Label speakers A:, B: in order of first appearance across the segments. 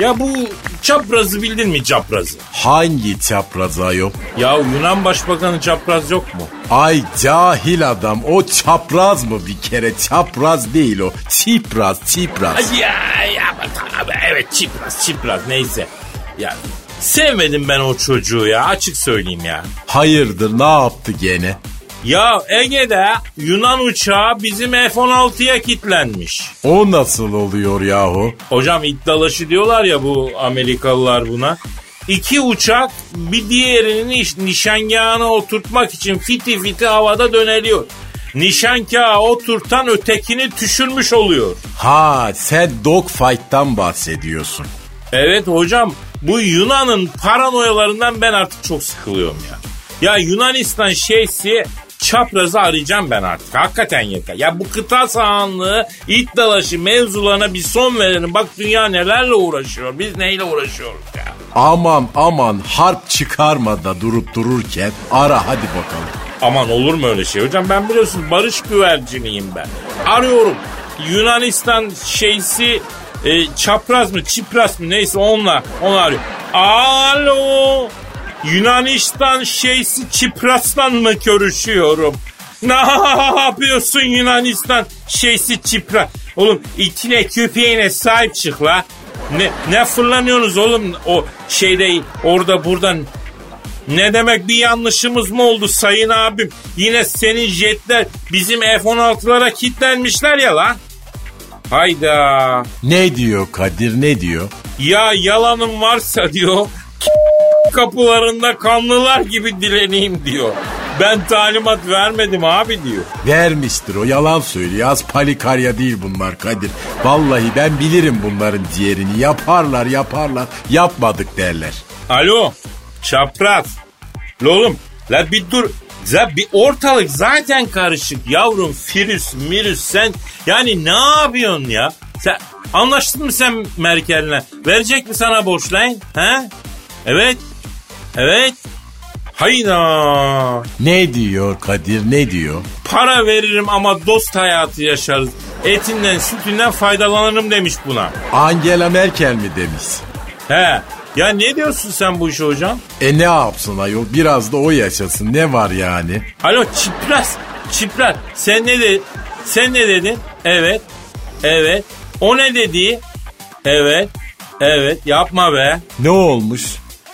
A: Ya bu çaprazı bildin mi çaprazı?
B: Hangi çapraza yok?
A: Ya Yunan Başbakanı çapraz yok mu?
B: Ay cahil adam o çapraz mı bir kere çapraz değil o çipraz çipraz.
A: Ya ya tabii evet çipraz çipraz neyse. Ya sevmedim ben o çocuğu ya açık söyleyeyim ya.
B: Hayırdır ne yaptı gene?
A: Ya Ege'de Yunan uçağı bizim F-16'ya kilitlenmiş.
B: O nasıl oluyor yahu?
A: Hocam iddialaşı diyorlar ya bu Amerikalılar buna. İki uçak bir diğerini niş, nişangahına oturtmak için fiti fiti havada döneliyor. Nişankaha oturtan ötekini düşürmüş oluyor.
B: Ha sen dogfight'tan bahsediyorsun.
A: Evet hocam bu Yunan'ın paranoyalarından ben artık çok sıkılıyorum ya. Ya Yunanistan şeysi çaprazı arayacağım ben artık. Hakikaten yeter. Ya bu kıta sahanlığı it dalaşı mevzularına bir son verelim. Bak dünya nelerle uğraşıyor. Biz neyle uğraşıyoruz ya.
B: Aman aman harp çıkarma da durup dururken ara hadi bakalım.
A: Aman olur mu öyle şey hocam? Ben biliyorsun barış güverciniyim ben. Arıyorum. Yunanistan şeysi e, çapraz mı çipras mı neyse onunla onu arıyor. Alo. Yunanistan şeysi Çipras'tan mı görüşüyorum? Ne yapıyorsun Yunanistan şeysi Çipras? Oğlum itine köpeğine sahip çık la. Ne, ne fırlanıyorsunuz oğlum o şeyde orada buradan ne demek bir yanlışımız mı oldu sayın abim? Yine senin jetler bizim F-16'lara kilitlenmişler ya lan. Hayda.
B: Ne diyor Kadir ne diyor?
A: Ya yalanım varsa diyor kapılarında kanlılar gibi dileneyim diyor. Ben talimat vermedim abi diyor.
B: Vermiştir o yalan söylüyor. Az palikarya değil bunlar Kadir. Vallahi ben bilirim bunların ciğerini. Yaparlar yaparlar. Yapmadık derler.
A: Alo çapraz. La oğlum la bir dur. Ya bir ortalık zaten karışık yavrum firüs mirüs sen yani ne yapıyorsun ya? Sen anlaştın mı sen Merkel'le? Verecek mi sana borç lan? He? Evet. Evet. Hayda.
B: Ne diyor Kadir ne diyor?
A: Para veririm ama dost hayatı yaşarız. Etinden sütünden faydalanırım demiş buna.
B: Angela Merkel mi demiş?
A: He. Ya ne diyorsun sen bu işe hocam?
B: E ne yapsın ayol biraz da o yaşasın ne var yani?
A: Alo çipras. Çipras. Sen ne dedin? Sen ne dedin? Evet. Evet. O ne dedi? Evet. Evet. Yapma be.
B: Ne olmuş?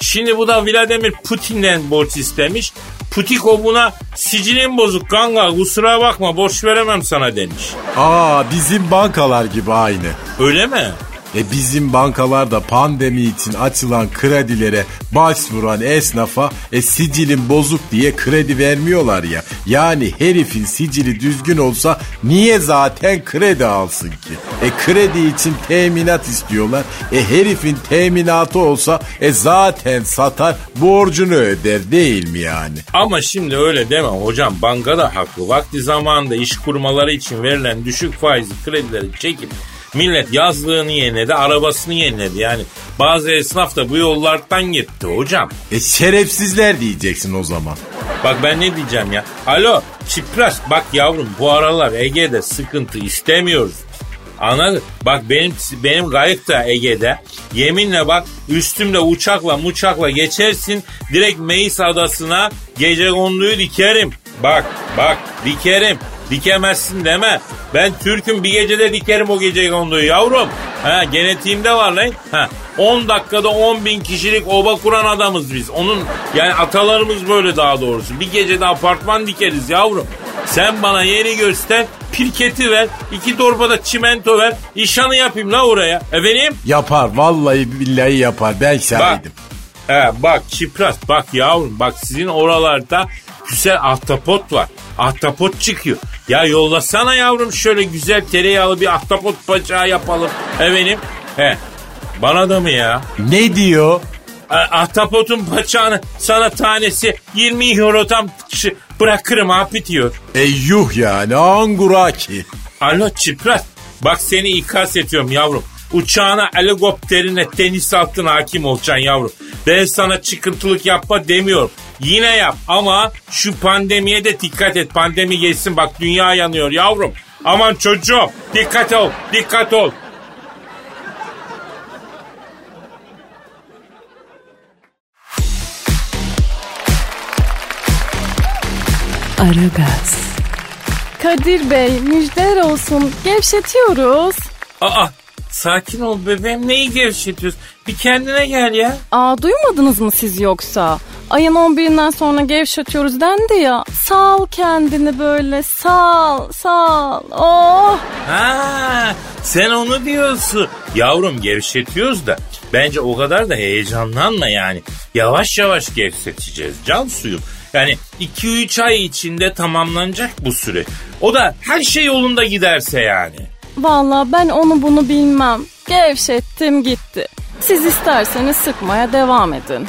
A: Şimdi bu da Vladimir Putin'den borç istemiş. Putiko buna sicilin bozuk kanka kusura bakma borç veremem sana demiş.
B: Aa bizim bankalar gibi aynı.
A: Öyle mi?
B: E bizim bankalarda pandemi için açılan kredilere başvuran esnafa e sicilin bozuk diye kredi vermiyorlar ya. Yani herifin sicili düzgün olsa niye zaten kredi alsın ki? E kredi için teminat istiyorlar. E herifin teminatı olsa e zaten satar borcunu öder değil mi yani?
A: Ama şimdi öyle deme hocam banka da haklı. Vakti zamanında iş kurmaları için verilen düşük faizli kredileri çekip Millet yazlığını yeniledi, arabasını yeniledi. Yani bazı esnaf da bu yollardan gitti hocam.
B: E şerefsizler diyeceksin o zaman.
A: Bak ben ne diyeceğim ya. Alo Çipras bak yavrum bu aralar Ege'de sıkıntı istemiyoruz. Anladın? Bak benim benim gayık da Ege'de. Yeminle bak üstümde uçakla muçakla geçersin. Direkt Meis adasına gece konduyu dikerim. Bak bak dikerim. Dikemezsin deme. Ben Türk'üm bir gecede dikerim o gece konduyu yavrum. Ha genetiğimde var lan. Ha 10 dakikada 10 bin kişilik oba kuran adamız biz. Onun yani atalarımız böyle daha doğrusu. Bir gecede apartman dikeriz yavrum. Sen bana yeri göster, pirketi ver, iki torbada çimento ver, işanı yapayım la oraya. Efendim?
B: Yapar vallahi billahi yapar ben şahidim.
A: He, bak çipras bak yavrum bak sizin oralarda güzel ahtapot var. Ahtapot çıkıyor. Ya yollasana yavrum şöyle güzel tereyağlı bir ahtapot bacağı yapalım. Efendim? He. Bana da mı ya?
B: Ne diyor?
A: Ahtapotun paçağını sana tanesi 20 eurodan bırakırım abi diyor.
B: E yuh yani anguraki.
A: Alo çipras. Bak seni ikaz ediyorum yavrum. Uçağına, helikopterine, tenis altına hakim olacaksın yavrum. Ben sana çıkıntılık yapma demiyorum. Yine yap ama şu pandemiye de dikkat et. Pandemi geçsin bak dünya yanıyor yavrum. Aman çocuğum dikkat ol, dikkat ol.
C: Aragaz.
D: Kadir Bey müjdeler olsun. Gevşetiyoruz.
A: Aa sakin ol bebeğim neyi gevşetiyorsun? Bir kendine gel ya.
D: Aa duymadınız mı siz yoksa? Ayın 11'inden sonra gevşetiyoruz dendi ya. Sal kendini böyle sal sal. Oh.
A: Ha, sen onu diyorsun. Yavrum gevşetiyoruz da bence o kadar da heyecanlanma yani. Yavaş yavaş gevşeteceğiz can suyum. Yani 2-3 ay içinde tamamlanacak bu süre. O da her şey yolunda giderse yani.
D: Vallahi ben onu bunu bilmem. Gevşettim gitti. Siz isterseniz sıkmaya devam edin.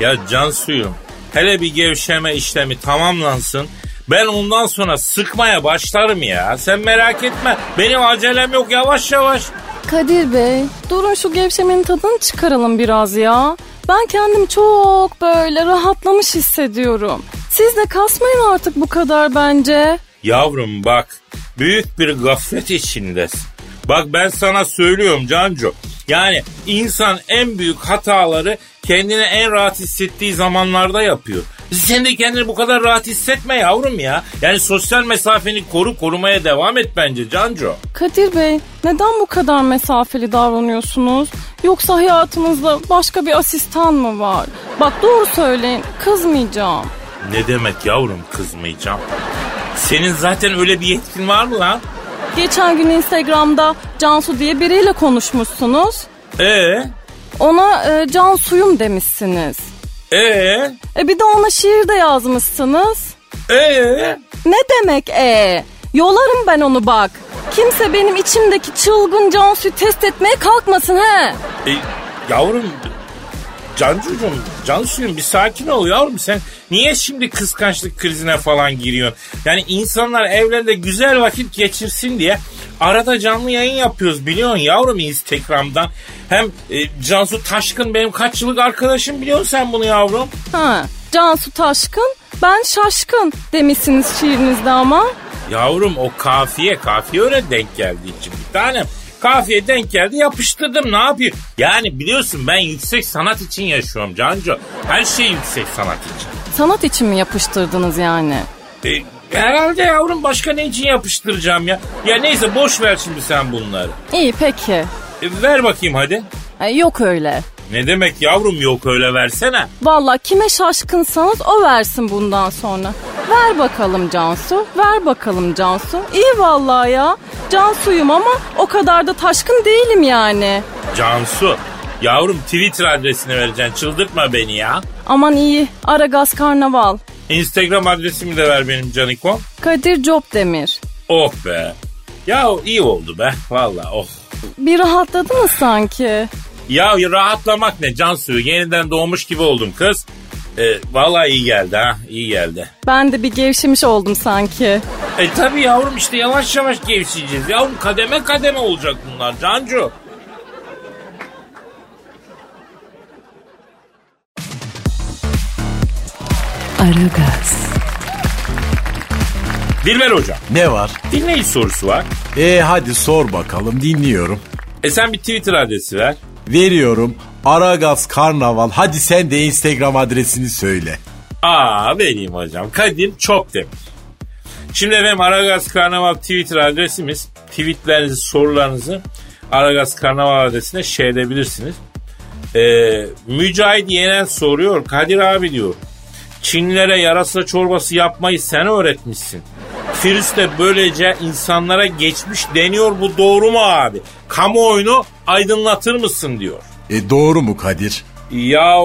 A: Ya can suyum hele bir gevşeme işlemi tamamlansın. Ben ondan sonra sıkmaya başlarım ya. Sen merak etme. Benim acelem yok yavaş yavaş.
D: Kadir Bey durun şu gevşemenin tadını çıkaralım biraz ya. Ben kendimi çok böyle rahatlamış hissediyorum. Siz de kasmayın artık bu kadar bence.
A: Yavrum bak büyük bir gaflet içindesin. Bak ben sana söylüyorum Cancu. Yani insan en büyük hataları kendini en rahat hissettiği zamanlarda yapıyor. Sen de kendini bu kadar rahat hissetme yavrum ya. Yani sosyal mesafeni koru korumaya devam et bence Cancu.
D: Kadir Bey neden bu kadar mesafeli davranıyorsunuz? Yoksa hayatınızda başka bir asistan mı var? Bak doğru söyleyin kızmayacağım.
A: Ne demek yavrum kızmayacağım. Senin zaten öyle bir yetkin var mı lan?
D: Geçen gün Instagram'da Cansu diye biriyle konuşmuşsunuz.
A: Ee?
D: Ona e, Cansuyum demişsiniz.
A: Ee?
D: E bir de ona şiir de yazmışsınız.
A: Ee?
D: Ne demek e? Yolarım ben onu bak. Kimse benim içimdeki çılgın Cansu'yu test etmeye kalkmasın he.
A: E, yavrum Cancucuğum, Cansuyum bir sakin ol yavrum sen niye şimdi kıskançlık krizine falan giriyorsun? Yani insanlar evlerinde güzel vakit geçirsin diye arada canlı yayın yapıyoruz biliyorsun yavrum Instagram'dan. Hem e, Cansu Taşkın benim kaç yıllık arkadaşım biliyorsun sen bunu yavrum.
D: Ha, Cansu Taşkın, ben şaşkın demişsiniz şiirinizde ama.
A: Yavrum o kafiye kafiye öyle denk geldiği için bir tanem. Kafiye denk geldi yapıştırdım ne yapayım? Yani biliyorsun ben yüksek sanat için yaşıyorum Cancu. Her şey yüksek sanat için.
D: Sanat için mi yapıştırdınız yani?
A: E, herhalde yavrum başka ne için yapıştıracağım ya? Ya neyse boş ver şimdi sen bunları.
D: İyi peki.
A: E, ver bakayım hadi.
D: E, yok öyle.
A: Ne demek yavrum yok öyle versene.
D: Valla kime şaşkınsanız o versin bundan sonra. Ver bakalım Cansu, ver bakalım Cansu. İyi vallahi ya. Cansuyum ama o kadar da taşkın değilim yani.
A: Cansu yavrum Twitter adresini vereceksin çıldırtma beni ya.
D: Aman iyi, Aragaz Karnaval.
A: Instagram adresimi de ver benim Caniko.
D: Kadir Demir.
A: Oh be. Ya iyi oldu be valla oh.
D: Bir rahatladınız sanki.
A: Ya rahatlamak ne Cansu yeniden doğmuş gibi oldum kız. E, vallahi iyi geldi ha iyi geldi.
D: Ben de bir gevşemiş oldum sanki.
A: E tabi yavrum işte yavaş yavaş gevşeyeceğiz. Yavrum kademe kademe olacak bunlar Cancu.
C: Aragaz.
A: Dilber hocam
B: Ne var?
A: dinleyici sorusu var.
B: E hadi sor bakalım dinliyorum.
A: E sen bir Twitter adresi ver.
B: Veriyorum Aragaz Karnaval. Hadi sen de Instagram adresini söyle.
A: Aa vereyim hocam. Kadir çok demiş. Şimdi efendim Aragaz Karnaval Twitter adresimiz. Tweetlerinizi, sorularınızı Aragaz Karnaval adresine şey edebilirsiniz. Ee, Mücahit Yenen soruyor. Kadir abi diyor. Çinlilere yarasa çorbası yapmayı sen öğretmişsin. Firüz de böylece insanlara geçmiş deniyor. Bu doğru mu abi? Kamuoyunu aydınlatır mısın diyor.
B: E doğru mu Kadir?
A: Ya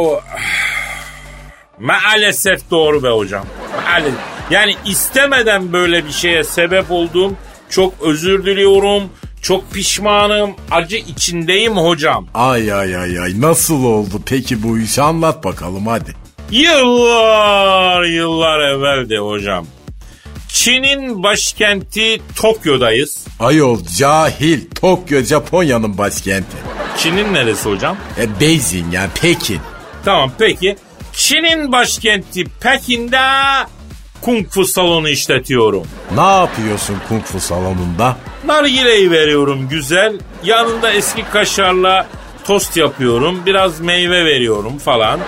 A: maalesef doğru be hocam. Maalesef. Yani istemeden böyle bir şeye sebep olduğum çok özür diliyorum. Çok pişmanım. Acı içindeyim hocam.
B: Ay ay ay ay nasıl oldu peki bu iş anlat bakalım hadi.
A: Yıllar yıllar evvel de hocam. Çin'in başkenti Tokyo'dayız.
B: Ayol cahil Tokyo Japonya'nın başkenti.
A: Çin'in neresi hocam?
B: E Beijing yani Pekin.
A: Tamam peki. Çin'in başkenti Pekin'de kung fu salonu işletiyorum.
B: Ne yapıyorsun kung fu salonunda?
A: Nargileyi veriyorum güzel. Yanında eski kaşarla tost yapıyorum. Biraz meyve veriyorum falan.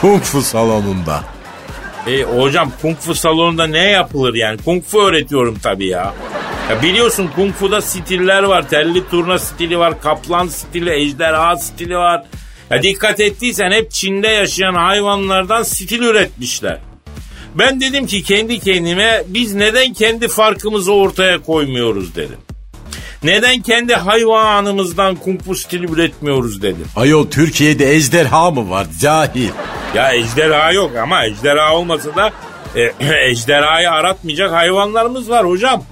B: Kung fu salonunda.
A: E hocam kung fu salonunda ne yapılır yani? Kung fu öğretiyorum tabii ya. Ya biliyorsun kung fu'da stiller var. Telli turna stili var. Kaplan stili, ejderha stili var. Ya dikkat ettiysen hep Çin'de yaşayan hayvanlardan stil üretmişler. Ben dedim ki kendi kendime biz neden kendi farkımızı ortaya koymuyoruz dedim. Neden kendi hayvanımızdan kung fu stili üretmiyoruz dedim.
B: Ayol Türkiye'de ejderha mı var cahil?
A: Ya ejderha yok ama ejderha olmasa da e, ejderhayı aratmayacak hayvanlarımız var hocam.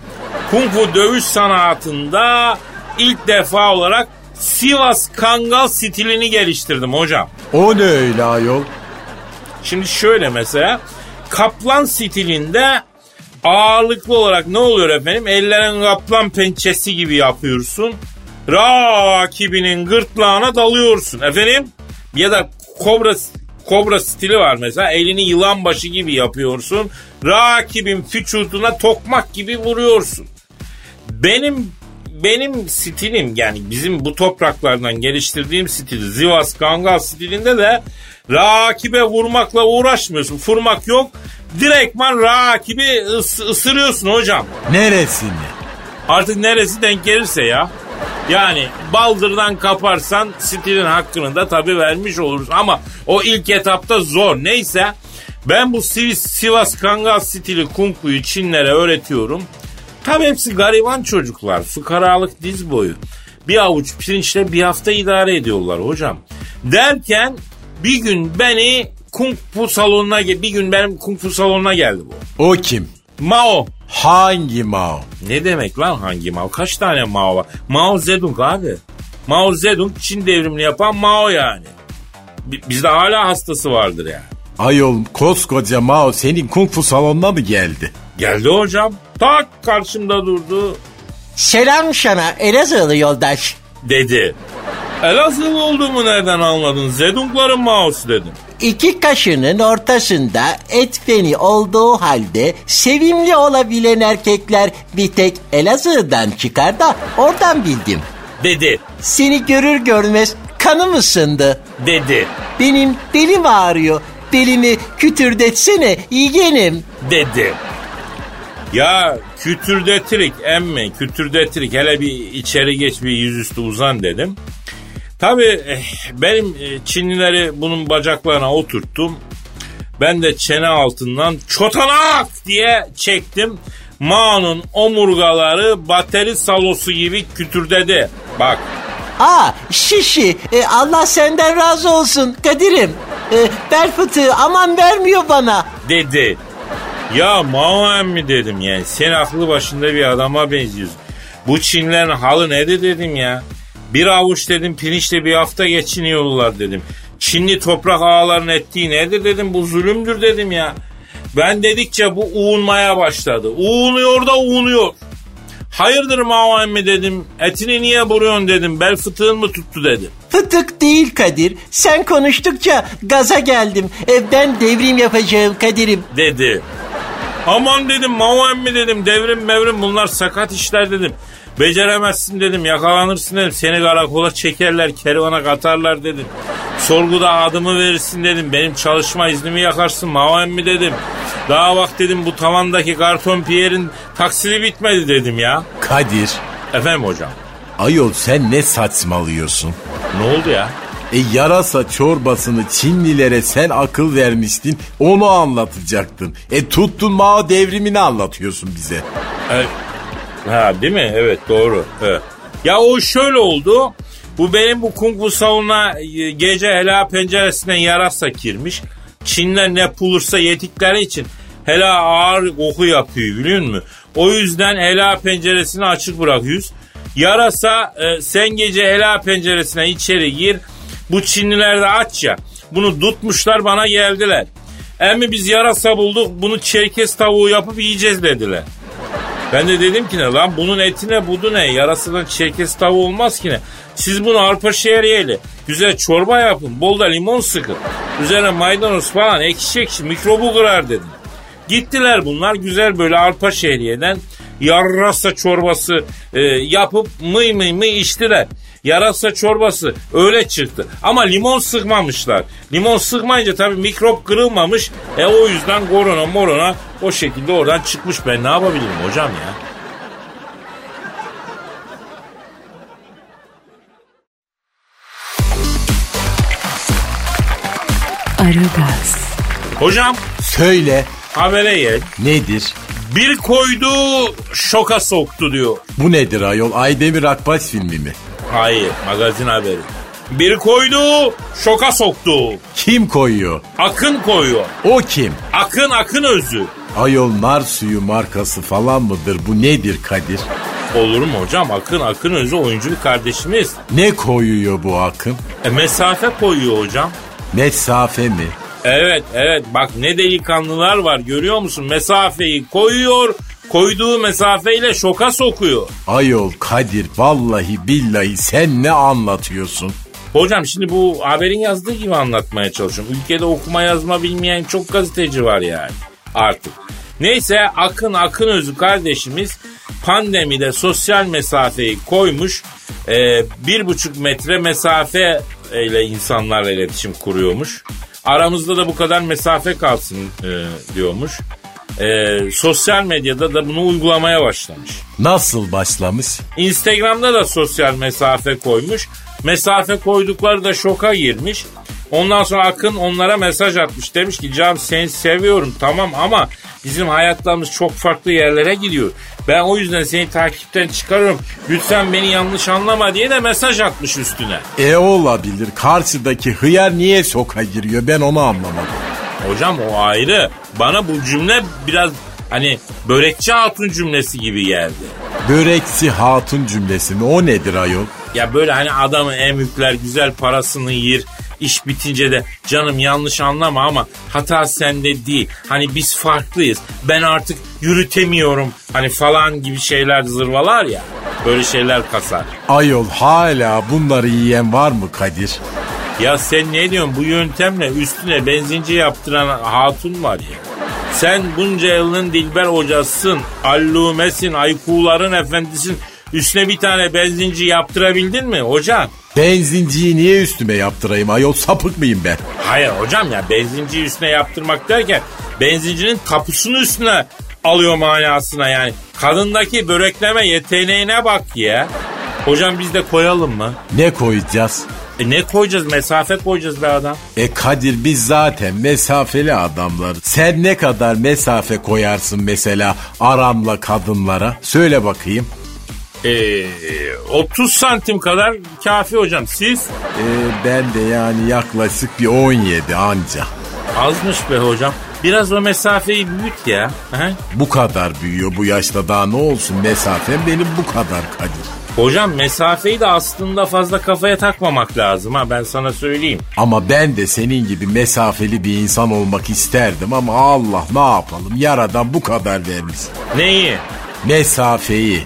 A: Kung fu dövüş sanatında ilk defa olarak Sivas Kangal stilini geliştirdim hocam.
B: O ne öyle ayol?
A: Şimdi şöyle mesela kaplan stilinde ağırlıklı olarak ne oluyor efendim? Ellerin kaplan pençesi gibi yapıyorsun. Rakibinin gırtlağına dalıyorsun efendim. Ya da kobra kobra stili var mesela. Elini yılan başı gibi yapıyorsun. Rakibin vücuduna tokmak gibi vuruyorsun. Benim benim stilim yani bizim bu topraklardan geliştirdiğim stil Zivas Kangal stilinde de rakibe vurmakla uğraşmıyorsun. Vurmak yok. Direktman rakibi ıs- ısırıyorsun hocam.
B: Neresini?
A: Artık neresi denk gelirse ya. Yani baldırdan kaparsan stilin hakkını da tabii vermiş oluruz. Ama o ilk etapta zor. Neyse ben bu Sivas, Sivas Kangal stili kung fu'yu Çinlere öğretiyorum. Tabii hepsi gariban çocuklar. Fukaralık diz boyu. Bir avuç pirinçle bir hafta idare ediyorlar hocam. Derken bir gün beni kung fu salonuna bir gün benim kung fu salonuna geldi bu.
B: O kim?
A: Mao.
B: Hangi Mao?
A: Ne demek lan hangi Mao? Kaç tane Mao var? Mao Zedong abi. Mao Zedong Çin devrimini yapan Mao yani. Bi- Bizde hala hastası vardır yani.
B: Ayol koskoca Mao senin kung fu salonuna mı geldi?
A: Geldi hocam. Tak karşımda durdu.
E: Selam sana Elazığlı yoldaş.
A: Dedi. Elazığlı olduğumu nereden anladın? Zedongların Mao'su dedim.
E: İki kaşının ortasında et feni olduğu halde sevimli olabilen erkekler bir tek Elazığ'dan çıkar da oradan bildim.
A: Dedi.
E: Seni görür görmez kanım ısındı.
A: Dedi.
E: Benim belim ağrıyor. Belimi kütürdetsene yeğenim.
A: Dedi. Ya kütürdetirik emme kütürdetirik hele bir içeri geç bir yüzüstü uzan dedim. Tabii eh, benim eh, Çinlileri bunun bacaklarına oturttum. Ben de çene altından çotanak diye çektim. Ma'nın omurgaları bateri salosu gibi kütürdedi. Bak
E: Aa şişi e, Allah senden razı olsun Kadir'im. E, bel fıtığı aman vermiyor bana.
A: dedi. Ya Mao emmi dedim yani sen aklı başında bir adama benziyorsun. Bu Çinlerin halı nedir dedim ya. Bir avuç dedim pirinçle bir hafta geçiniyorlar dedim. Çinli toprak ağaların ettiği nedir dedim bu zulümdür dedim ya. Ben dedikçe bu uğunmaya başladı. Uğunuyor da uğunuyor. Hayırdır Mao emmi dedim. Etini niye vuruyorsun dedim. Bel fıtığın mı tuttu dedim.
E: Fıtık değil Kadir. Sen konuştukça gaza geldim. E, ben devrim yapacağım Kadir'im.
A: dedi. Aman dedim Mao emmi dedim devrim mevrim bunlar sakat işler dedim. Beceremezsin dedim yakalanırsın dedim seni karakola çekerler kervana katarlar dedim. Sorguda adımı verirsin dedim benim çalışma iznimi yakarsın Mao emmi dedim. Daha bak dedim bu tavandaki karton Pierre'in taksidi bitmedi dedim ya.
B: Kadir,
A: Efendim hocam.
B: ayol sen ne saçmalıyorsun?
A: Ne oldu ya?
B: E yarasa çorbasını Çinlilere sen akıl vermiştin onu anlatacaktın. E tuttun Mao devrimini anlatıyorsun bize.
A: Evet. Ha değil mi? Evet doğru. Evet. Ya o şöyle oldu. Bu benim bu kung fu salonuna e, gece hela penceresinden yarasa girmiş. Çinler ne bulursa yedikleri için hela ağır koku yapıyor biliyor musun? O yüzden hela penceresini açık bırakıyoruz. Yarasa e, sen gece hela penceresine içeri gir. Bu Çinliler de aç ya. Bunu tutmuşlar bana geldiler. Emmi biz yarasa bulduk bunu çerkez tavuğu yapıp yiyeceğiz dediler. Ben de dedim ki ne lan bunun eti ne budu ne yarasından çerkez tavuğu olmaz ki ne. Siz bunu arpa şehriyeli güzel çorba yapın bol da limon sıkın. Üzerine maydanoz falan ekşi ekşi mikrobu kırar dedim. Gittiler bunlar güzel böyle arpa şehriyeden yarasa çorbası e, yapıp mıy mıy mıy içtiler. Yarasa çorbası öyle çıktı. Ama limon sıkmamışlar. Limon sıkmayınca tabii mikrop kırılmamış. E o yüzden korona morona o şekilde oradan çıkmış. Ben ne yapabilirim hocam ya?
C: Aragaz,
A: Hocam
B: Söyle
A: habere gel.
B: nedir?
A: Bir koydu şoka soktu diyor.
B: Bu nedir ayol? Aydemir Akbaş filmi mi?
A: Hayır magazin haberi. Bir koydu şoka soktu.
B: Kim koyuyor?
A: Akın koyuyor.
B: O kim?
A: Akın akın özü.
B: Ayol nar suyu markası falan mıdır? Bu nedir Kadir?
A: Olur mu hocam? Akın akın özü oyuncu bir kardeşimiz.
B: Ne koyuyor bu akım?
A: E, mesafe koyuyor hocam.
B: Mesafe mi?
A: Evet evet bak ne delikanlılar var görüyor musun? Mesafeyi koyuyor. Koyduğu mesafeyle şoka sokuyor.
B: Ayol Kadir vallahi billahi sen ne anlatıyorsun?
A: Hocam şimdi bu haberin yazdığı gibi anlatmaya çalışıyorum. Ülkede okuma yazma bilmeyen çok gazeteci var yani artık. Neyse Akın Akın Özü kardeşimiz pandemide sosyal mesafeyi koymuş. Ee, bir buçuk metre mesafe ile insanlarla iletişim kuruyormuş. Aramızda da bu kadar mesafe kalsın e, diyormuş. Ee, sosyal medyada da bunu uygulamaya başlamış.
B: Nasıl başlamış?
A: Instagram'da da sosyal mesafe koymuş. Mesafe koydukları da şoka girmiş. Ondan sonra Akın onlara mesaj atmış. Demiş ki Can seni seviyorum tamam ama bizim hayatlarımız çok farklı yerlere gidiyor. Ben o yüzden seni takipten çıkarıyorum. Lütfen beni yanlış anlama diye de mesaj atmış üstüne.
B: E olabilir. Karşıdaki hıyar niye soka giriyor ben onu anlamadım.
A: Hocam o ayrı. Bana bu cümle biraz hani börekçi hatun cümlesi gibi geldi.
B: Böreksi hatun cümlesi mi? O nedir ayol?
A: Ya böyle hani adamı emükler güzel parasını yer. iş bitince de canım yanlış anlama ama hata sende değil. Hani biz farklıyız. Ben artık yürütemiyorum. Hani falan gibi şeyler zırvalar ya. Böyle şeyler kasar.
B: Ayol hala bunları yiyen var mı Kadir?
A: Ya sen ne diyorsun bu yöntemle üstüne benzinci yaptıran hatun var ya. Sen bunca yılın Dilber hocasısın, allumesin, aykuların efendisin. Üstüne bir tane benzinci yaptırabildin mi hocam?
B: Benzinciyi niye üstüme yaptırayım ayol sapık mıyım ben?
A: Hayır hocam ya benzinciyi üstüne yaptırmak derken benzincinin tapusunu üstüne alıyor manasına yani. Kadındaki börekleme yeteneğine bak ya. Hocam biz de koyalım mı?
B: Ne koyacağız?
A: E ne koyacağız? Mesafe koyacağız be adam.
B: E Kadir biz zaten mesafeli adamlar. Sen ne kadar mesafe koyarsın mesela aramla kadınlara? Söyle bakayım.
A: Ee, 30 santim kadar kafi hocam. Siz?
B: E, ben de yani yaklaşık bir 17 anca.
A: Azmış be hocam. Biraz o mesafeyi büyüt ya. He?
B: Bu kadar büyüyor bu yaşta daha ne olsun mesafem benim bu kadar Kadir.
A: Hocam mesafeyi de aslında fazla kafaya takmamak lazım ha ben sana söyleyeyim.
B: Ama ben de senin gibi mesafeli bir insan olmak isterdim ama Allah ne yapalım yaradan bu kadar vermiş.
A: Neyi?
B: Mesafeyi.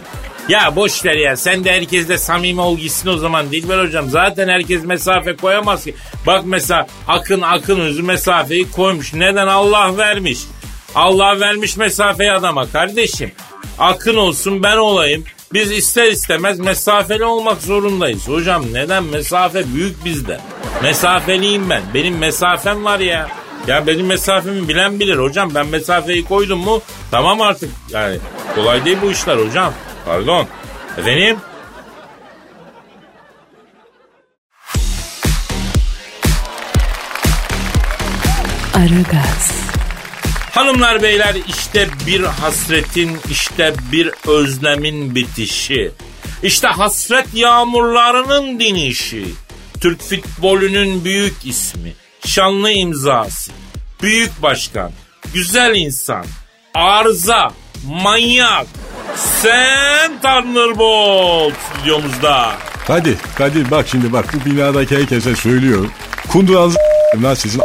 A: Ya boş ver ya sen de herkesle samimi ol gitsin o zaman Dilber hocam. Zaten herkes mesafe koyamaz ki. Bak mesela Akın Akın özü mesafeyi koymuş. Neden Allah vermiş? Allah vermiş mesafeyi adama kardeşim. Akın olsun ben olayım. Biz ister istemez mesafeli olmak zorundayız. Hocam neden? Mesafe büyük bizde. Mesafeliyim ben. Benim mesafem var ya. Ya benim mesafemi bilen bilir hocam. Ben mesafeyi koydum mu tamam artık. Yani kolay değil bu işler hocam. Pardon. Efendim?
C: Aragaz,
A: Hanımlar beyler işte bir hasretin işte bir özlemin bitişi. İşte hasret yağmurlarının dinişi. Türk futbolunun büyük ismi. Şanlı imzası. Büyük başkan. Güzel insan. Arıza. Manyak. Sen Thunderbolt stüdyomuzda.
B: Kadir, Kadir bak şimdi bak bu binadaki herkese söylüyorum. Kunduranızı lan sizin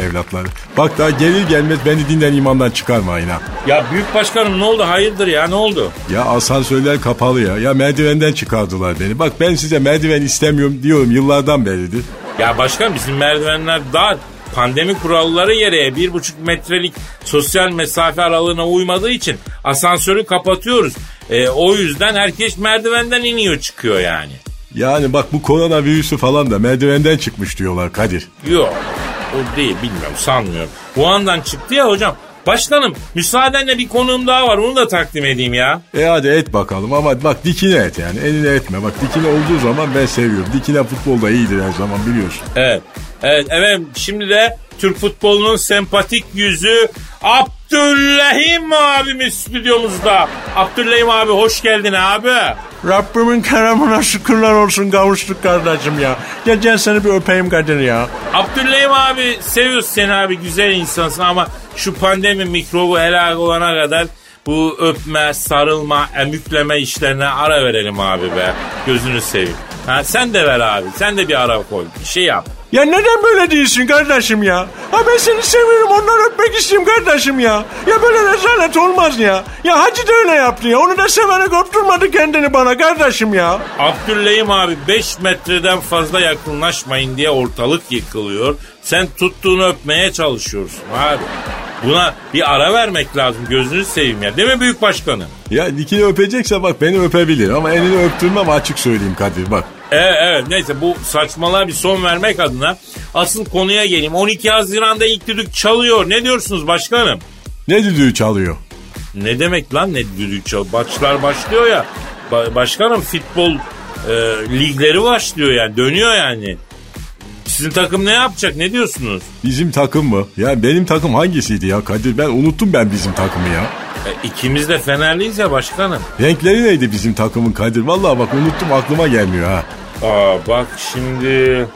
B: evlatları. Bak daha gelir gelmez beni dinden imandan çıkarmayın ha.
A: Ya büyük başkanım ne oldu? Hayırdır ya ne oldu?
B: Ya asansörler kapalı ya. Ya merdivenden çıkardılar beni. Bak ben size merdiven istemiyorum diyorum yıllardan beridir.
A: Ya başkan bizim merdivenler dar. Pandemi kuralları gereği bir buçuk metrelik sosyal mesafe aralığına uymadığı için asansörü kapatıyoruz. E, o yüzden herkes merdivenden iniyor çıkıyor yani.
B: Yani bak bu koronavirüsü falan da merdivenden çıkmış diyorlar Kadir.
A: Yok o değil bilmiyorum sanmıyorum. Wuhan'dan çıktı ya hocam. Başkanım müsaadenle bir konuğum daha var onu da takdim edeyim ya.
B: E hadi et bakalım ama bak dikine et yani eline etme. Bak dikine olduğu zaman ben seviyorum. Dikine futbolda iyidir her zaman biliyorsun.
A: Evet. Evet efendim şimdi de Türk futbolunun sempatik yüzü Abdülrahim abimiz stüdyomuzda. Abdülrahim abi hoş geldin abi.
F: Rabbimin keremine şükürler olsun kavuştuk kardeşim ya. Gel gel seni bir öpeyim Kadir ya.
A: Abdülrahim abi seviyoruz seni abi güzel insansın ama şu pandemi mikrobu helak olana kadar bu öpme, sarılma, emükleme işlerine ara verelim abi be. Gözünü seveyim. Ha, sen de ver abi. Sen de bir ara koy. Bir şey yap.
F: Ya neden böyle değilsin kardeşim ya? Ha ben seni seviyorum onları öpmek istiyorum kardeşim ya. Ya böyle rezalet olmaz ya. Ya Hacı da öyle yaptı ya. Onu da severek öptürmedi kendini bana kardeşim ya.
A: Abdülrahim abi 5 metreden fazla yakınlaşmayın diye ortalık yıkılıyor. Sen tuttuğunu öpmeye çalışıyorsun abi. Buna bir ara vermek lazım gözünü seveyim ya. Değil mi büyük başkanım?
B: Ya dikine öpecekse bak beni öpebilir ama elini öptürmem açık söyleyeyim Kadir bak.
A: Evet, evet neyse bu saçmalığa bir son vermek adına asıl konuya geleyim. 12 Haziran'da ilk düdük çalıyor. Ne diyorsunuz başkanım?
B: Ne düdüğü çalıyor?
A: Ne demek lan ne düdük çalıyor? Başlar başlıyor ya. Ba- başkanım futbol e, ligleri başlıyor yani dönüyor yani. Sizin takım ne yapacak ne diyorsunuz?
B: Bizim takım mı? Ya benim takım hangisiydi ya Kadir? Ben unuttum ben bizim takımı ya.
A: E, ikimiz de Fenerliyiz ya başkanım.
B: Renkleri neydi bizim takımın Kadir? Vallahi bak unuttum aklıma gelmiyor ha.
A: Aa bak şimdi...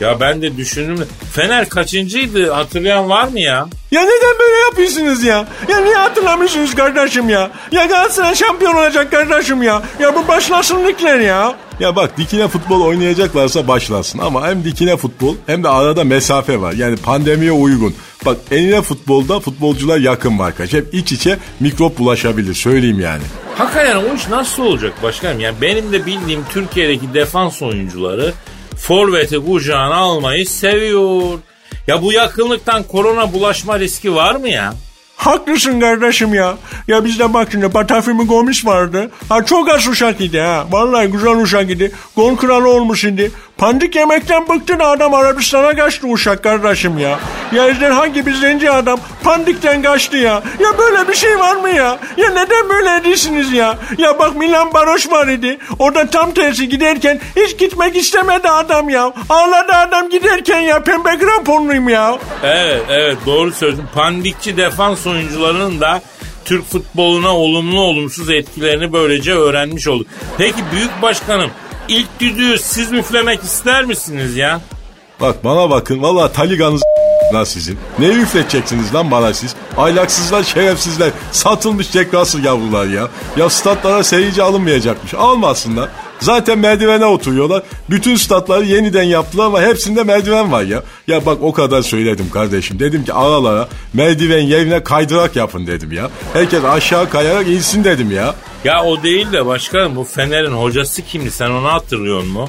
A: Ya ben de düşündüm. Fener kaçıncıydı hatırlayan var mı ya?
F: Ya neden böyle yapıyorsunuz ya? Ya niye hatırlamıyorsunuz kardeşim ya? Ya Galatasaray şampiyon olacak kardeşim ya. Ya bu başlasın ligler ya.
B: Ya bak dikine futbol oynayacaklarsa başlasın ama hem dikine futbol hem de arada mesafe var. Yani pandemiye uygun. Bak enine futbolda futbolcular yakın var kaç. Hep iç içe mikrop bulaşabilir söyleyeyim yani.
A: Hakikaten o iş nasıl olacak başkanım? Yani benim de bildiğim Türkiye'deki defans oyuncuları forveti kucağına almayı seviyor. Ya bu yakınlıktan korona bulaşma riski var mı ya?
F: Haklısın kardeşim ya. Ya bizde bak şimdi Batafimi Gomis vardı. Ha çok az uşak idi ha. Vallahi güzel uşak idi. Gol kralı olmuş şimdi. Pandik yemekten bıktı da adam Arabistan'a kaçtı uşak kardeşim ya. Ya ejderha gibi zenci adam pandikten kaçtı ya. Ya böyle bir şey var mı ya? Ya neden böyle ediyorsunuz ya? Ya bak Milan Baroş var idi. Orada tam tersi giderken hiç gitmek istemedi adam ya. Ağladı adam giderken ya pembe kramponluyum ya.
A: Evet evet doğru söylüyorsun. Pandikçi defans oyuncularının da Türk futboluna olumlu olumsuz etkilerini böylece öğrenmiş olduk. Peki büyük başkanım ilk düdüğü siz müflemek ister misiniz ya?
B: Bak bana bakın valla taliganız lan sizin. Ne üfleteceksiniz lan bana siz? Aylaksızlar, şerefsizler, satılmış tekrasız yavrular ya. Ya statlara seyirci alınmayacakmış. Almasınlar. Zaten merdivene oturuyorlar. Bütün statları yeniden yaptılar ama hepsinde merdiven var ya. Ya bak o kadar söyledim kardeşim. Dedim ki aralara merdiven yerine kaydırak yapın dedim ya. Herkes aşağı kayarak insin dedim ya.
A: Ya o değil de başkanım bu Fener'in hocası kimdi sen onu hatırlıyor musun?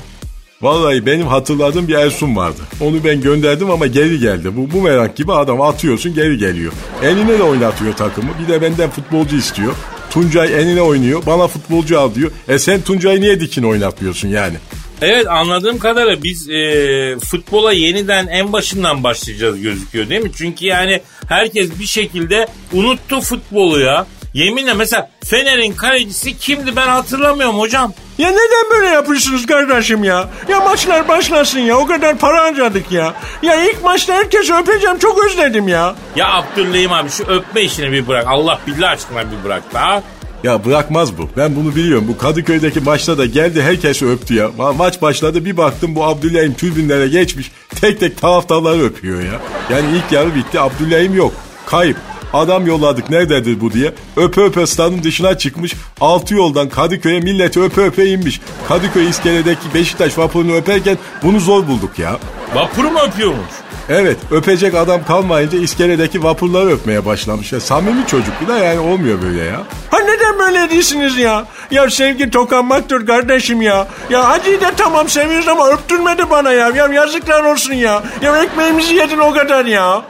B: Vallahi benim hatırladığım bir Ersun vardı. Onu ben gönderdim ama geri geldi. Bu, bu merak gibi adam atıyorsun geri geliyor. Eline de oynatıyor takımı. Bir de benden futbolcu istiyor. Tuncay enine oynuyor. Bana futbolcu al diyor. E sen Tuncay'ı niye dikin oynatmıyorsun yani?
A: Evet anladığım kadarıyla biz e, futbola yeniden en başından başlayacağız gözüküyor değil mi? Çünkü yani herkes bir şekilde unuttu futbolu ya. Yeminle mesela Fener'in kalecisi kimdi ben hatırlamıyorum hocam.
F: Ya neden böyle yapıyorsunuz kardeşim ya? Ya maçlar başlasın ya. O kadar para harcadık ya. Ya ilk maçta herkesi öpeceğim. Çok özledim ya.
A: Ya Abdülrahim abi şu öpme işini bir bırak. Allah billah aşkına bir bırak da.
B: Ya bırakmaz bu. Ben bunu biliyorum. Bu Kadıköy'deki maçta da geldi herkes öptü ya. Ma- maç başladı bir baktım bu Abdülhamim tribünlere geçmiş. Tek tek taraftarları öpüyor ya. Yani ilk yarı bitti Abdülhamim yok. Kayıp. Adam yolladık nerededir bu diye. Öpe öpe stadın dışına çıkmış. Altı yoldan Kadıköy'e milleti öpe öpe inmiş. Kadıköy iskeledeki Beşiktaş vapurunu öperken bunu zor bulduk ya.
A: Vapuru mu öpüyormuş?
B: Evet öpecek adam kalmayınca iskeledeki vapurları öpmeye başlamış. Ya, samimi çocuk bu da yani olmuyor böyle ya.
F: Ha neden böyle değilsiniz ya? Ya sevgi tokanmaktır kardeşim ya. Ya acıyı da tamam seviyoruz ama öptürmedi bana ya. Ya yazıklar olsun ya. Ya ekmeğimizi yedin o kadar ya.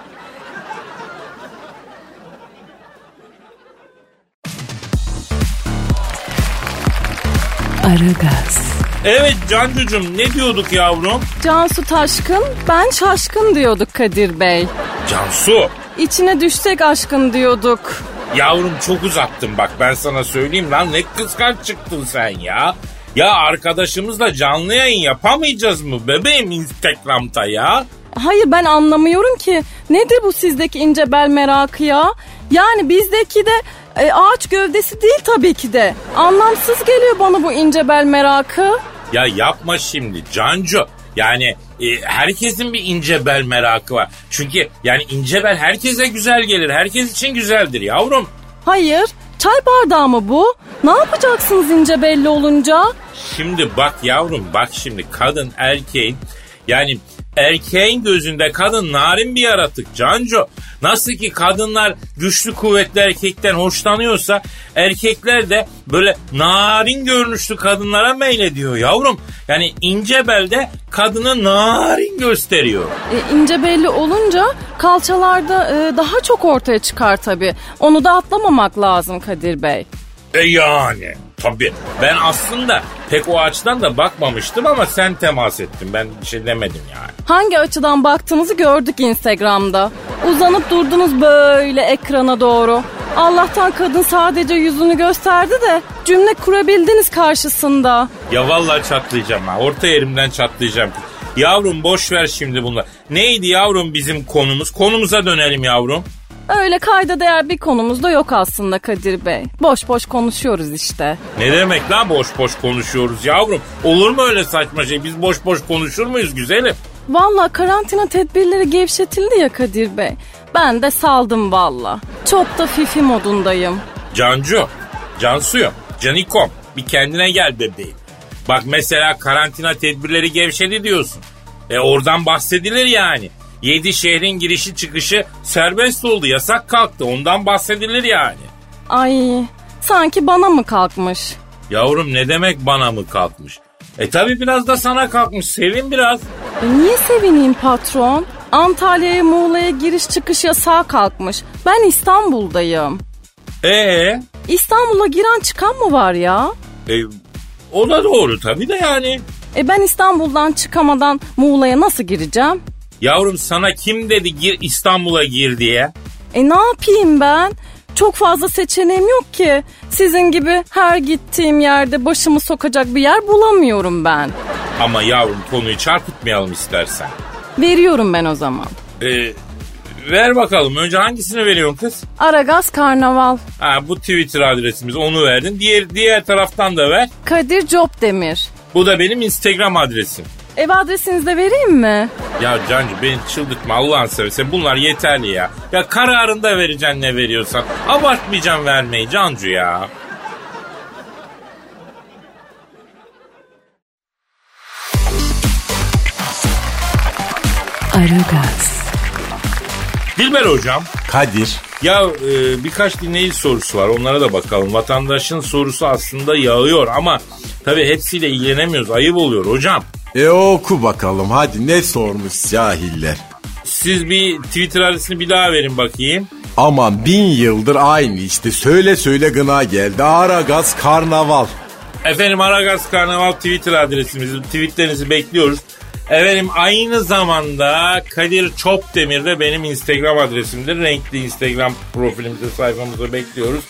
C: Aragaz,
A: Evet Cancucuğum ne diyorduk yavrum?
D: Cansu Taşkın, ben şaşkın diyorduk Kadir Bey.
A: Cansu.
D: İçine düşsek aşkın diyorduk.
A: Yavrum çok uzattın bak ben sana söyleyeyim lan ne kıskanç çıktın sen ya. Ya arkadaşımızla canlı yayın yapamayacağız mı bebeğim Instagram'da ya?
D: Hayır ben anlamıyorum ki. Nedir bu sizdeki ince bel merakı ya? Yani bizdeki de e, ağaç gövdesi değil tabii ki de. Anlamsız geliyor bana bu ince bel merakı.
A: Ya yapma şimdi Cancu. Yani e, herkesin bir ince bel merakı var. Çünkü yani ince bel herkese güzel gelir. Herkes için güzeldir yavrum.
D: Hayır, çay bardağı mı bu? Ne yapacaksınız ince belli olunca?
A: Şimdi bak yavrum bak şimdi kadın erkeğin yani erkeğin gözünde kadın narin bir yaratık Canco. Nasıl ki kadınlar güçlü kuvvetli erkekten hoşlanıyorsa erkekler de böyle narin görünüşlü kadınlara meylediyor yavrum. Yani ince belde kadını narin gösteriyor.
D: E, ince belli olunca kalçalarda e, daha çok ortaya çıkar tabii. Onu da atlamamak lazım Kadir Bey.
A: E yani tabii ben aslında pek o açıdan da bakmamıştım ama sen temas ettin ben bir şey demedim yani.
D: Hangi açıdan baktığınızı gördük Instagram'da. Uzanıp durdunuz böyle ekrana doğru. Allah'tan kadın sadece yüzünü gösterdi de cümle kurabildiniz karşısında.
A: Ya vallahi çatlayacağım ha. Orta yerimden çatlayacağım. Yavrum boş ver şimdi bunlar. Neydi yavrum bizim konumuz? Konumuza dönelim yavrum.
D: Öyle kayda değer bir konumuz da yok aslında Kadir Bey. Boş boş konuşuyoruz işte.
A: Ne demek lan boş boş konuşuyoruz yavrum? Olur mu öyle saçma şey? Biz boş boş konuşur muyuz güzelim?
D: Valla karantina tedbirleri gevşetildi ya Kadir Bey. Ben de saldım valla. Çok da fifi modundayım.
A: Cancu, Cansu'yum, Canikom bir kendine gel bebeğim. Bak mesela karantina tedbirleri gevşedi diyorsun. E oradan bahsedilir yani. Yedi şehrin girişi çıkışı serbest oldu. Yasak kalktı. Ondan bahsedilir yani.
D: Ay sanki bana mı kalkmış?
A: Yavrum ne demek bana mı kalkmış? E tabi biraz da sana kalkmış. Sevin biraz.
D: E, niye sevineyim patron? Antalya'ya Muğla'ya giriş çıkış yasağı kalkmış. Ben İstanbul'dayım.
A: Ee,
D: İstanbul'a giren çıkan mı var ya?
A: e, o da doğru tabi de yani.
D: E ben İstanbul'dan çıkamadan Muğla'ya nasıl gireceğim?
A: Yavrum sana kim dedi gir İstanbul'a gir diye?
D: E ne yapayım ben? Çok fazla seçeneğim yok ki. Sizin gibi her gittiğim yerde başımı sokacak bir yer bulamıyorum ben.
A: Ama yavrum konuyu çarpıtmayalım istersen.
D: Veriyorum ben o zaman.
A: E, ver bakalım. Önce hangisini veriyorsun kız?
D: Aragaz Karnaval.
A: Ha bu Twitter adresimiz onu verdin. Diğer diğer taraftan da ver.
D: Kadir Copdemir.
A: Bu da benim Instagram adresim.
D: Ev adresinizi de vereyim mi?
A: Ya Cancı beni çıldırtma Allah'ın seversen bunlar yeterli ya. Ya kararında vereceksin ne veriyorsan. Abartmayacağım vermeyi Cancu ya.
C: Aragaz,
A: Dilber hocam.
B: Kadir.
A: Ya e, birkaç dinleyici sorusu var onlara da bakalım. Vatandaşın sorusu aslında yağıyor ama tabii hepsiyle ilgilenemiyoruz. Ayıp oluyor hocam.
B: E oku bakalım hadi ne sormuş cahiller.
A: Siz bir Twitter adresini bir daha verin bakayım.
B: Aman bin yıldır aynı işte söyle söyle gına geldi. Ara gaz karnaval.
A: Efendim Aragaz Karnaval Twitter adresimiz. Tweetlerinizi bekliyoruz. Efendim aynı zamanda Kadir Çopdemir de benim Instagram adresimdir. Renkli Instagram profilimizde sayfamızda bekliyoruz.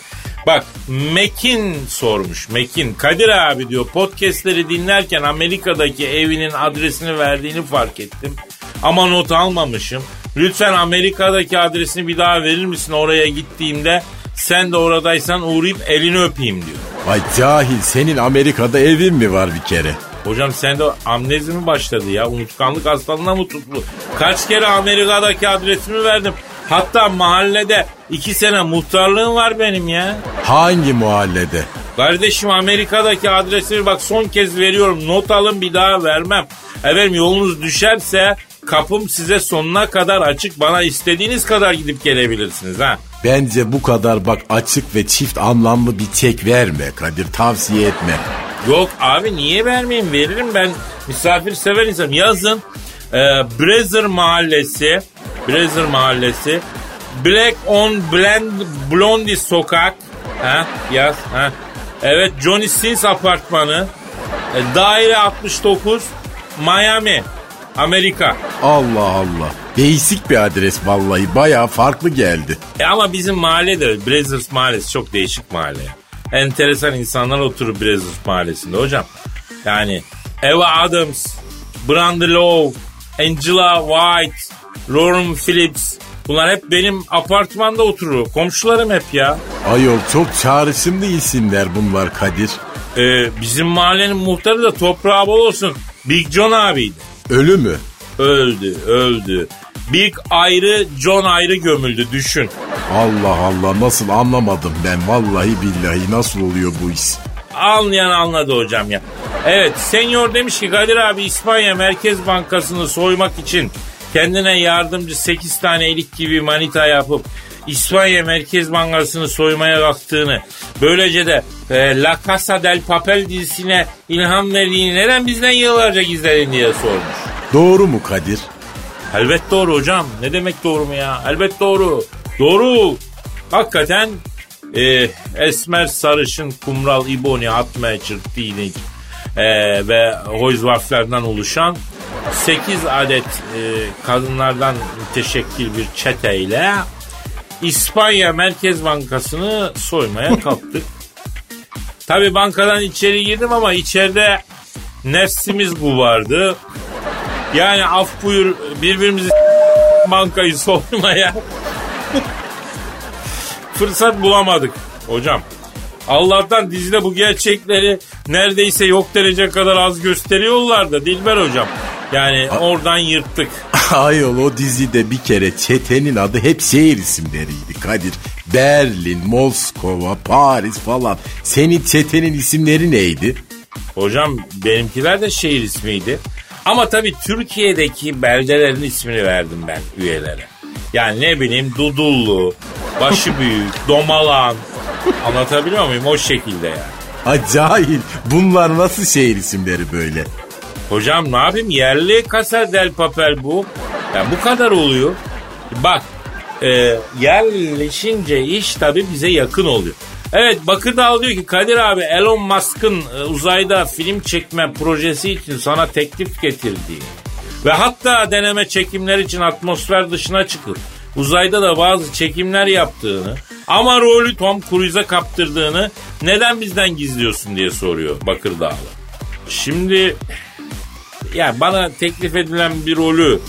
A: Bak Mekin sormuş. Mekin Kadir abi diyor podcastleri dinlerken Amerika'daki evinin adresini verdiğini fark ettim. Ama not almamışım. Lütfen Amerika'daki adresini bir daha verir misin oraya gittiğimde sen de oradaysan uğrayıp elini öpeyim diyor.
B: Vay cahil senin Amerika'da evin mi var bir kere?
A: Hocam sende amnezi mi başladı ya? Unutkanlık hastalığına mı tuttu? Kaç kere Amerika'daki adresimi verdim. Hatta mahallede iki sene muhtarlığım var benim ya.
B: Hangi mahallede?
A: Kardeşim Amerika'daki adresimi bak son kez veriyorum. Not alın bir daha vermem. Efendim yolunuz düşerse kapım size sonuna kadar açık. Bana istediğiniz kadar gidip gelebilirsiniz ha.
B: Bence bu kadar bak açık ve çift anlamlı bir çek verme Kadir tavsiye etme.
A: Yok abi niye vermeyeyim veririm ben misafir sever insanım. Yazın e, Brazzer Mahallesi Brazzer Mahallesi Black on Blend Blondie Sokak ha, yaz ha. Evet Johnny Sins Apartmanı e, Daire 69 Miami Amerika.
B: Allah Allah. Değişik bir adres vallahi bayağı farklı geldi.
A: E ama bizim mahalle de Brazzers Mahallesi çok değişik mahalle. Enteresan insanlar oturur Brazzers Mahallesi'nde hocam. Yani Eva Adams, Brandy Lowe, Angela White, Lauren Phillips bunlar hep benim apartmanda oturur. Komşularım hep ya.
B: Ayol çok çağrışımlı isimler bunlar Kadir.
A: Ee, bizim mahallenin muhtarı da toprağı bol olsun. Big John abiydi.
B: Ölü mü?
A: Öldü, öldü. Big ayrı, John ayrı gömüldü düşün.
B: Allah Allah nasıl anlamadım ben vallahi billahi nasıl oluyor bu iş?
A: Anlayan anladı hocam ya. Evet senyor demiş ki Kadir abi İspanya Merkez Bankası'nı soymak için kendine yardımcı 8 tane elik gibi manita yapıp İspanya Merkez Bankası'nı soymaya kalktığını böylece de e, La Casa del Papel dizisine ilham verdiğini neden bizden yıllarca gizledin diye sormuş.
B: Doğru mu Kadir?
A: Elbet doğru hocam. Ne demek doğru mu ya? Elbet doğru. Doğru. Hakikaten e, esmer sarışın kumral iboni atmaçır dinik e, ve hoizvaflardan oluşan 8 adet e, kadınlardan müteşekkil bir çeteyle İspanya Merkez Bankası'nı soymaya kalktık. Tabi bankadan içeri girdim ama içeride nefsimiz bu vardı. Yani af buyur birbirimizi bankayı soymaya fırsat bulamadık hocam. Allah'tan dizide bu gerçekleri neredeyse yok derece kadar az gösteriyorlar da Dilber hocam. Yani oradan yırttık.
B: Ayol o dizide bir kere çetenin adı hep şehir isimleriydi Kadir. Berlin, Moskova, Paris falan. Senin çetenin isimleri neydi?
A: Hocam benimkiler de şehir ismiydi. Ama tabii Türkiye'deki beldelerin ismini verdim ben üyelere. Yani ne bileyim Dudullu, Başı Büyük, Domalan. Anlatabiliyor muyum? O şekilde yani.
B: Ha cahil bunlar nasıl şehir isimleri böyle?
A: Hocam ne yapayım yerli Casa del Papel bu. Yani bu kadar oluyor. Bak e, yerleşince iş tabii bize yakın oluyor. Evet Bakırdağ diyor ki Kadir abi Elon Musk'ın e, uzayda film çekme projesi için sana teklif getirdiği ve hatta deneme çekimler için atmosfer dışına çıkıp uzayda da bazı çekimler yaptığını ama rolü Tom Cruise'a kaptırdığını neden bizden gizliyorsun diye soruyor Bakırdağlı. Şimdi ya bana teklif edilen bir rolü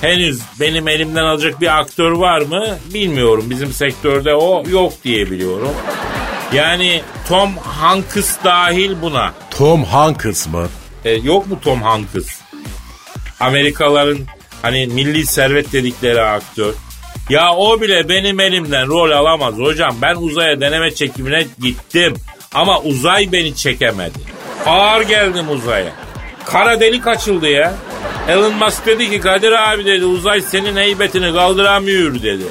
A: henüz benim elimden alacak bir aktör var mı bilmiyorum. Bizim sektörde o yok diye biliyorum. Yani Tom Hanks dahil buna.
B: Tom Hanks mı?
A: E, yok mu Tom Hanks? Amerikalıların hani milli servet dedikleri aktör. Ya o bile benim elimden rol alamaz hocam. Ben uzaya deneme çekimine gittim. Ama uzay beni çekemedi. Ağır geldim uzaya. Kara delik açıldı ya. Elon Musk dedi ki Kadir abi dedi uzay senin heybetini kaldıramıyor dedi.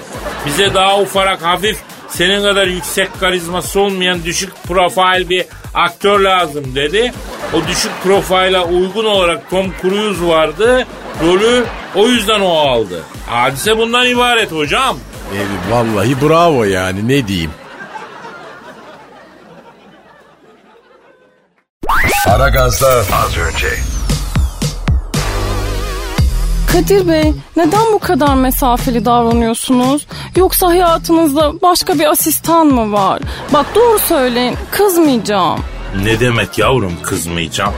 A: Bize daha ufarak hafif senin kadar yüksek karizması olmayan düşük profil bir aktör lazım dedi. O düşük profile uygun olarak Tom Cruise vardı. Rolü o yüzden o aldı. Hadise bundan ibaret hocam.
B: E, vallahi bravo yani ne diyeyim.
G: Aragaz'da az önce.
D: Kadir Bey neden bu kadar mesafeli davranıyorsunuz? Yoksa hayatınızda başka bir asistan mı var? Bak doğru söyleyin kızmayacağım.
A: Ne demek yavrum kızmayacağım.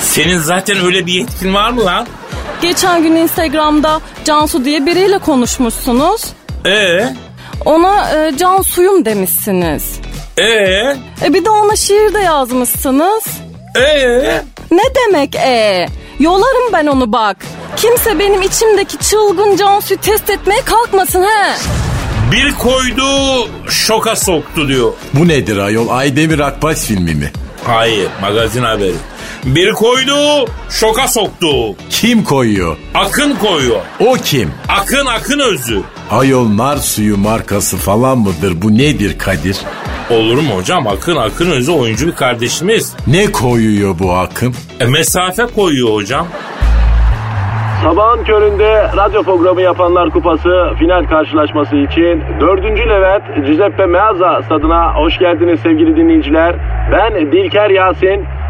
A: Senin zaten öyle bir yetkin var mı lan?
D: Geçen gün Instagram'da Cansu diye biriyle konuşmuşsunuz.
A: Ee,
D: Ona e, Cansu'yum demişsiniz.
A: ee,
D: E bir de ona şiir de yazmışsınız.
A: ee.
D: Ne demek e? Yolarım ben onu bak. Kimse benim içimdeki çılgın Cansu'yu test etmeye kalkmasın he.
A: Bir koydu şoka soktu diyor.
B: Bu nedir ayol? Aydemir Akbaş filmi mi?
A: Hayır magazin haberi. Bir koydu şoka soktu.
B: Kim koyuyor?
A: Akın koyuyor.
B: O kim?
A: Akın akın özü.
B: Ayol nar suyu markası falan mıdır? Bu nedir Kadir?
A: Olur mu hocam? Akın akın özü oyuncu bir kardeşimiz.
B: Ne koyuyor bu akım?
A: E, mesafe koyuyor hocam.
H: Sabahın köründe radyo programı yapanlar kupası final karşılaşması için 4. Levent Giuseppe Meazza stadına hoş geldiniz sevgili dinleyiciler. Ben Dilker Yasin.